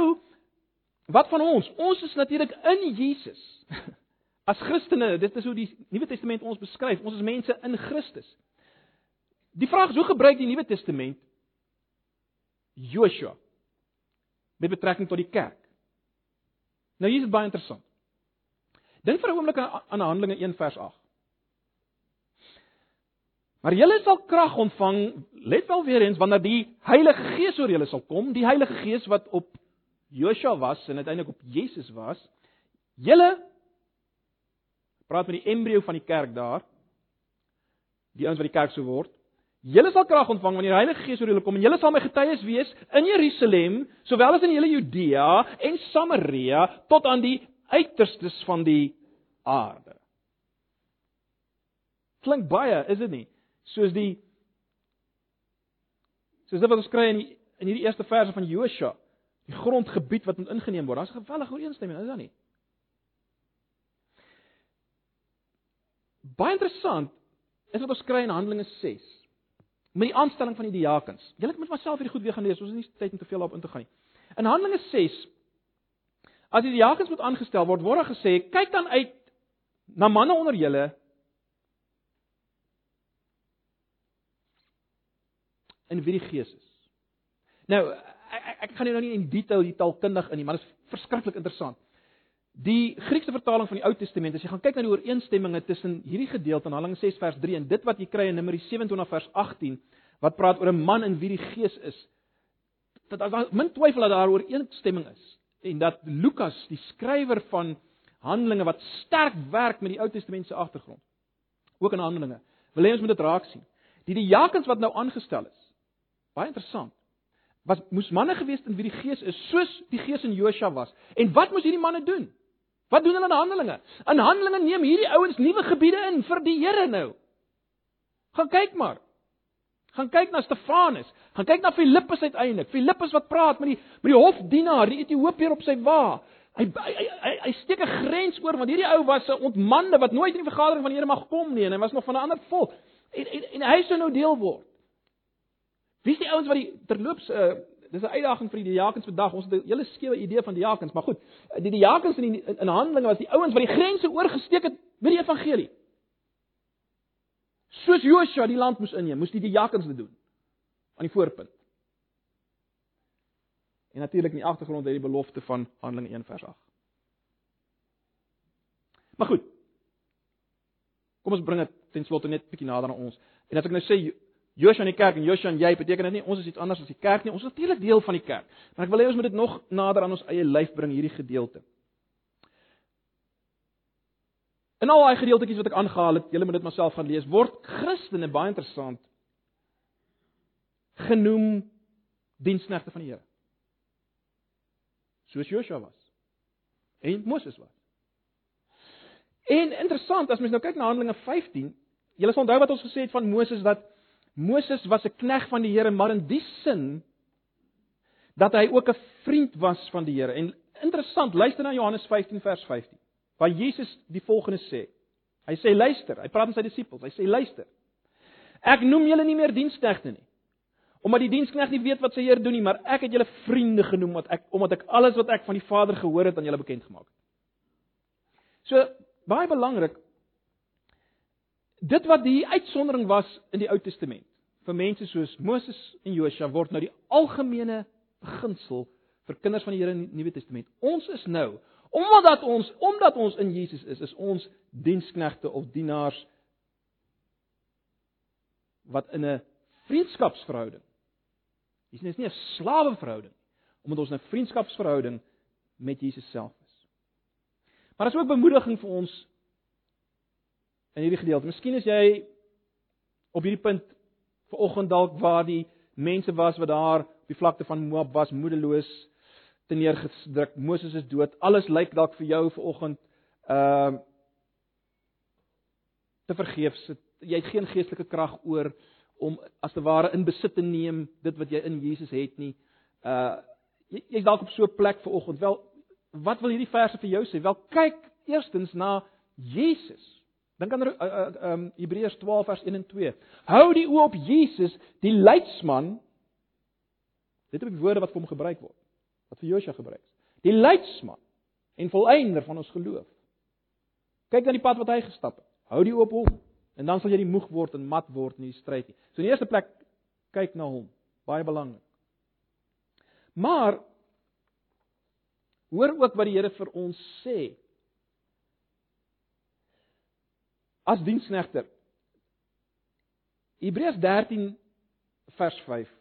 wat van ons? Ons is natuurlik in Jesus. As Christene, dit is hoe die Nuwe Testament ons beskryf. Ons is mense in Christus. Die vraag is hoe gebruik die Nuwe Testament Joshua met betrekking tot die kerk? Nou hier is baie interessant. Dink vir 'n oomblik aan Handelinge 1 vers 8. Maar julle sal krag ontvang, let wel weer eens wanneer die Heilige Gees oor julle sal kom, die Heilige Gees wat op Joshua was en uiteindelik op Jesus was. Julle praat met die embrio van die kerk daar. Die ouens wat die kerk sou word. Julle sal krag ontvang wanneer die Heilige Gees oor julle kom en julle sal my getuies wees in Jerusalem, sowel as in hele Judea en Samaria tot aan die uiterstes van die aarde. Klink baie, is dit nie? Soos die soos dit wat ons kry in die, in hierdie eerste verse van Josua, die grondgebied wat moet ingeneem word. Daar's 'n gewellige ooreenstemming, is daar nie? Baie interessant is wat ons kry in Handelinge 6 met die aanstelling van die diakens. Julle moet myself hierdie goed weer gaan lees, ons het nie tyd om te veel daarop in te gaan nie. In Handelinge 6 as die diakens moet aangestel word, word daar gesê, kyk dan uit na manne onder julle in wie die Gees is. Nou, ek, ek, ek gaan nou nie in detail die taalkundig in nie, maar dit is verskriklik interessant. Die Griekse vertaling van die Ou Testament, as jy gaan kyk na die ooreenstemminge tussen hierdie gedeelte in Handelinge 6 vers 3 en dit wat jy kry in Numeri 27 vers 18 wat praat oor 'n man in wie die Gees is, dat daar min twyfel dat daar ooreenstemming is en dat Lukas, die skrywer van Handelinge wat sterk werk met die Ou Testament se agtergrond, ook in Handelinge, wil hê ons moet dit raak sien. Die diakens wat nou aangestel is, baie interessant was moes manne gewees het in wie die gees is soos die gees in Josua was. En wat moes hierdie manne doen? Wat doen hulle in Handelinge? In Handelinge neem hierdie ouens nuwe gebiede in vir die Here nou. Gaan kyk maar. Gaan kyk na Stefanus. Gaan kyk na Filippus uiteindelik. Filippus wat praat met die met die hofdienaar, die Ethiopier op sy wa. Hy hy hy, hy steek 'n grens oor want hierdie ou was 'n ontmande wat nooit in die vergadering van die Here mag kom nie en hy was nog van 'n ander volk. En en, en hy sou nou deel word. Wie is die ouens wat die terloops uh dis 'n uitdaging vir die diakens vandag. Ons het 'n hele skewe idee van diakens, maar goed. Die diakens in die, in Handelinge was die ouens wat die grense oorgesteek het met die evangelie. Soos Joshua die land moes inneem, moes die diakens dit doen aan die voorpunt. En natuurlik in die agtergrond het die belofte van Handelinge 1 vers 8. Maar goed. Kom ons bring dit ten slotte net 'n bietjie nader aan ons. En as ek nou sê Joshua in die kerk en Joshua en jy beteken dit nie ons is iets anders as die kerk nie. Ons is natuurlik deel van die kerk. Maar ek wil hê ons moet dit nog nader aan ons eie lyf bring hierdie gedeelte. In al daai gedeeltetjies wat ek aangehaal het, julle moet dit maar self gaan lees. Word Christene baie interessant genoem diensknegte van die Here. Soos Joshua was. En Moses was. En interessant as mens nou kyk na Handelinge 15, julle sal onthou wat ons gesê het van Moses dat Moses was 'n knegg van die Here, maar in die sin dat hy ook 'n vriend was van die Here. En interessant, luister na Johannes 15 vers 15. Waar Jesus die volgende sê. Hy sê luister, hy praat met sy disippels. Hy sê luister. Ek noem julle nie meer diensknegte nie. Omdat die diensknegt nie weet wat sy Heer doen nie, maar ek het julle vriende genoem wat ek omdat ek alles wat ek van die Vader gehoor het aan julle bekend gemaak het. So baie belangrik dit wat die uitsondering was in die Ou Testament vir mense soos Moses en Josua word nou die algemene beginsel vir kinders van die Here in die Nuwe Testament. Ons is nou omdat ons omdat ons in Jesus is, is ons diensknegte of dienaars wat in 'n vriendskapsverhouding. Dis nie 'n slaweverhouding omdat ons 'n vriendskapsverhouding met Jesus self is. Maar dit is ook bemoediging vir ons in hierdie gedeelte. Miskien is jy op hierdie punt ver oggend dalk waar die mense was wat daar op die vlakte van Moab was, moedeloos te neergedruk. Moses is dood. Alles lyk dalk vir jou ver oggend ehm uh, te vergeefs. Jy het geen geestelike krag oor om as te ware in besit te neem dit wat jy in Jesus het nie. Uh jy's jy dalk op so 'n plek ver oggend. Wel, wat wil hierdie verse vir jou sê? Wel, kyk eerstens na Jesus. Dink aan ehm uh, uh, um, Hebreërs 12 vers 1 en 2. Hou die oë op Jesus, die leidsman. Dit is die woorde wat vir hom gebruik word. Wat vir Josua gebruik is. Die leidsman en volëinder van ons geloof. Kyk na die pad wat hy gestap het. Hou die oë op hom en dan sal jy nie moeg word en mat word in die stryd nie. So in die eerste plek kyk na hom. Baie belangrik. Maar hoor ook wat die Here vir ons sê as diensknegter. Hebreërs 13 vers 5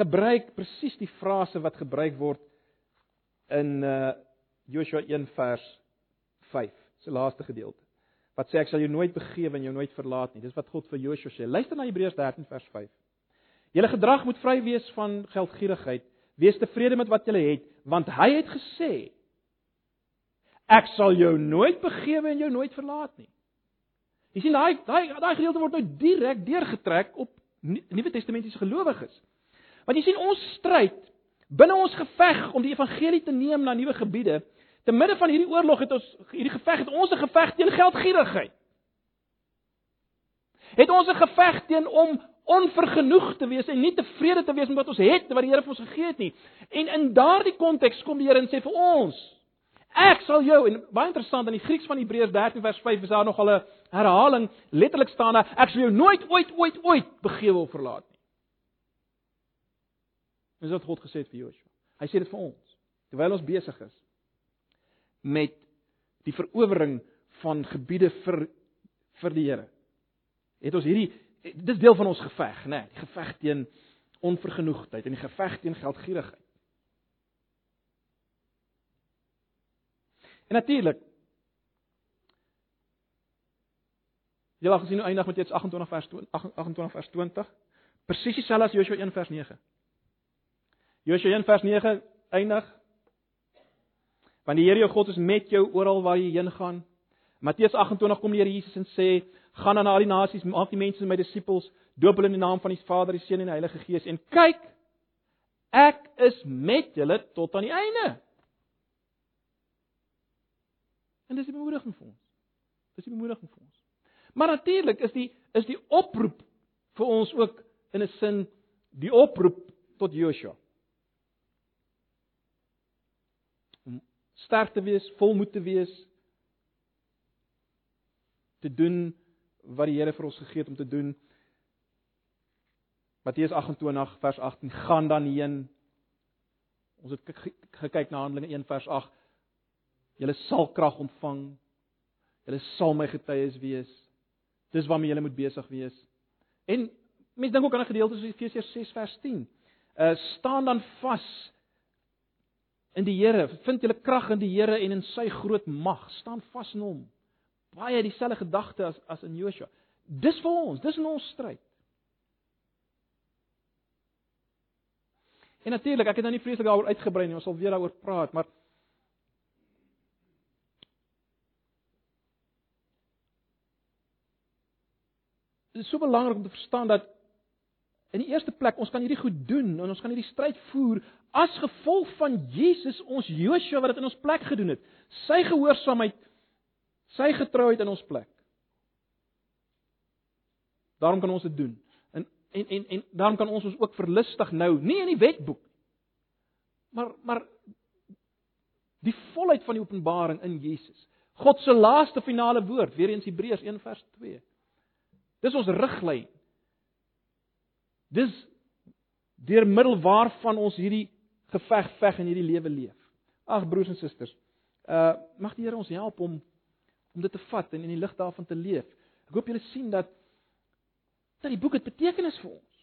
gebruik presies die frase wat gebruik word in uh Joshua 1 vers 5, se laaste gedeelte. Wat sê ek sal jou nooit begewe en jou nooit verlaat nie. Dis wat God vir Joshua sê. Luister na Hebreërs 13 vers 5. Julle gedrag moet vry wees van geldgierigheid. Wees tevrede met wat julle het, want hy het gesê Ek sal jou nooit begewe en jou nooit verlaat nie. Jy sien daai daai daai gedeelte word nou direk deurgetrek op Nuwe Testamentiese gelowiges. Want jy sien ons stryd binne ons geveg om die evangelie te neem na nuwe gebiede. Te midde van hierdie oorlog het ons hierdie geveg het ons 'n geveg teen geldgierigheid. Het ons 'n geveg teen om onvergenoeg te wees en nie tevrede te wees met wat ons het wat die Here vir ons gegee het nie. En in daardie konteks kom die Here en sê vir ons, Ek sal jou en baie interessant in die Grieks van Hebreërs 13 vers 5 is daar nog al 'n herhaling letterlik staan daar ek sal jou nooit ooit ooit ooit begewe of verlaat nie. Dis wat God gesê het vir Joshua. Hy sê dit vir ons terwyl ons besig is met die verowering van gebiede vir vir die Here. Het ons hierdie dis deel van ons geveg, né? Nee, die geveg teen onvergenoegdheid en die geveg teen geldgierigheid. En natuurlik Jy lag gesien hoe eindig met Jets 28 vers 28 vers 20. Presies dieselfde as Joshua 1 vers 9. Joshua 1 vers 9 eindig Want die Here jou God is met jou oral waar jy heen gaan. Matteus 28 kom die Here Jesus en sê: "Gaan na al die nasies, maak die mense my disippels, doop hulle in die naam van die Vader, die Seun en die Heilige Gees en kyk, ek is met julle tot aan die einde." En dis die bemoediging vir ons. Dis die bemoediging vir ons. Maar natuurlik is die is die oproep vir ons ook in 'n sin die oproep tot Joshua. Om sterk te wees, volmoed te wees te doen wat die Here vir ons gegee het om te doen. Matteus 28 vers 18 gaan dan heen. Ons het gekyk na Handelinge 1 vers Julle sal krag ontvang. Julle sal my getuies wees. Dis waarmee julle moet besig wees. En mense dink ook aan 'n gedeelte soos Efesiërs 6 vers 10. Uh staan dan vas in die Here. Vind julle krag in die Here en in sy groot mag. Staan vas in hom. Baie dieselfde gedagte as as in Joshua. Dis vir ons, dis in ons stryd. En natuurlik, ek het nou nie vreeslik daaroor uitgebrei nie, ons sal weer daaroor praat, maar dit is so belangrik om te verstaan dat in die eerste plek ons kan hierdie goed doen en ons kan hierdie stryd voer as gevolg van Jesus ons Joshua wat dit in ons plek gedoen het. Sy gehoorsaamheid, sy getrouheid in ons plek. Daarom kan ons dit doen. En en en en daarom kan ons ons ook verlustig nou, nie in die wetboek. Maar maar Die volheid van die openbaring in Jesus. God se laaste finale woord, weer eens Hebreërs 1 vers 2. Dis ons riglyn. Dis deur middel waarvan ons hierdie geveg veg en hierdie lewe leef. Ag broers en susters, uh mag die Here ons help om om dit te vat en in die lig daarvan te leef. Ek hoop julle sien dat dat die boek het betekenis vir ons.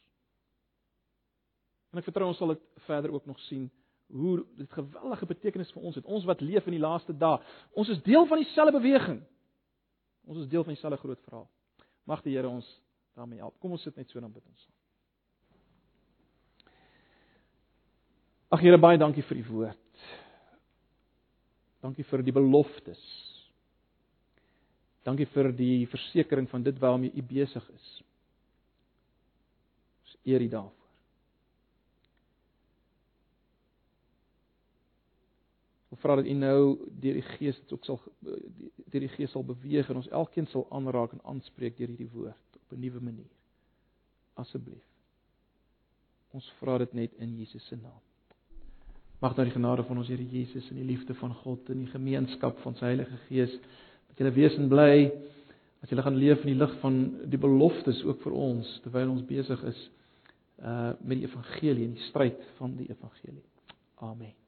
En ek vertrou ons sal dit verder ook nog sien hoe dit geweldige betekenis vir ons het. Ons wat leef in die laaste dae. Ons is deel van dieselfde beweging. Ons is deel van dieselfde groot verhaal. Mag die Here ons daarmee help. Kom ons sit net so dan bid ons. Ag Here, baie dankie vir u woord. Dankie vir die beloftes. Dankie vir die versekering van dit waarmee u besig is. Ons eer u daarvoor. Ek vra dat u nou deur die Gees ook sal deur die Gees sal beweeg en ons elkeen sal aanraak en aanspreek deur hierdie woord op 'n nuwe manier. Asseblief. Ons vra dit net in Jesus se naam. Mag dan die genade van ons Here Jesus en die liefde van God en die gemeenskap van sy Heilige Gees met julle wees en bly as julle gaan leef in die lig van die beloftes ook vir ons terwyl ons besig is uh met die evangelie en die stryd van die evangelie. Amen.